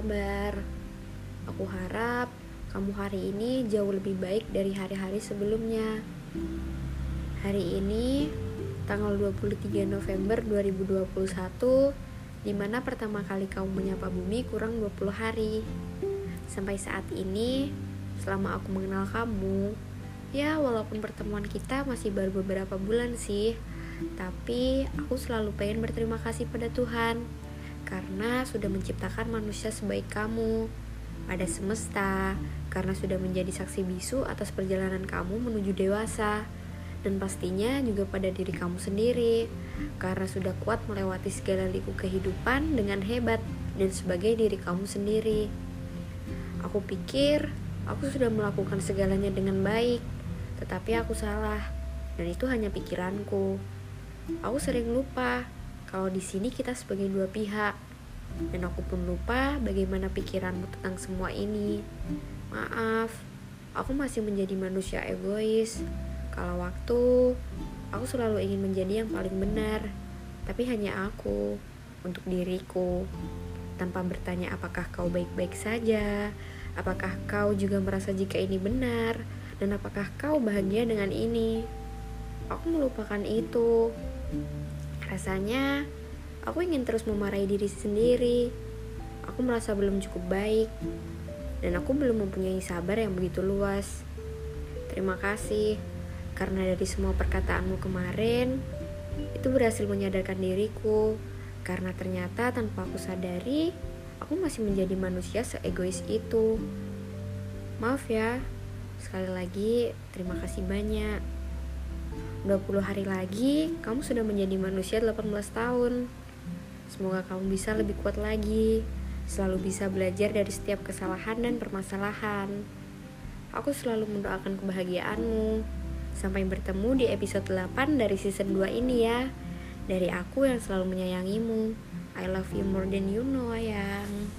kabar? Aku harap kamu hari ini jauh lebih baik dari hari-hari sebelumnya. Hari ini tanggal 23 November 2021 di mana pertama kali kamu menyapa bumi kurang 20 hari. Sampai saat ini, selama aku mengenal kamu, ya walaupun pertemuan kita masih baru beberapa bulan sih, tapi aku selalu pengen berterima kasih pada Tuhan karena sudah menciptakan manusia sebaik kamu pada semesta karena sudah menjadi saksi bisu atas perjalanan kamu menuju dewasa dan pastinya juga pada diri kamu sendiri karena sudah kuat melewati segala liku kehidupan dengan hebat dan sebagai diri kamu sendiri. Aku pikir aku sudah melakukan segalanya dengan baik, tetapi aku salah dan itu hanya pikiranku. Aku sering lupa kalau di sini kita sebagai dua pihak dan aku pun lupa bagaimana pikiranmu tentang semua ini. Maaf, aku masih menjadi manusia egois kalau waktu, aku selalu ingin menjadi yang paling benar, tapi hanya aku, untuk diriku. Tanpa bertanya apakah kau baik-baik saja, apakah kau juga merasa jika ini benar, dan apakah kau bahagia dengan ini. Aku melupakan itu. Rasanya, aku ingin terus memarahi diri sendiri. Aku merasa belum cukup baik, dan aku belum mempunyai sabar yang begitu luas. Terima kasih karena dari semua perkataanmu kemarin, itu berhasil menyadarkan diriku. Karena ternyata tanpa aku sadari, aku masih menjadi manusia seegois itu. Maaf ya, sekali lagi terima kasih banyak. 20 hari lagi, kamu sudah menjadi manusia 18 tahun. Semoga kamu bisa lebih kuat lagi, selalu bisa belajar dari setiap kesalahan dan permasalahan. Aku selalu mendoakan kebahagiaanmu. Sampai bertemu di episode 8 dari season 2 ini ya. Dari aku yang selalu menyayangimu. I love you more than you know, ayang.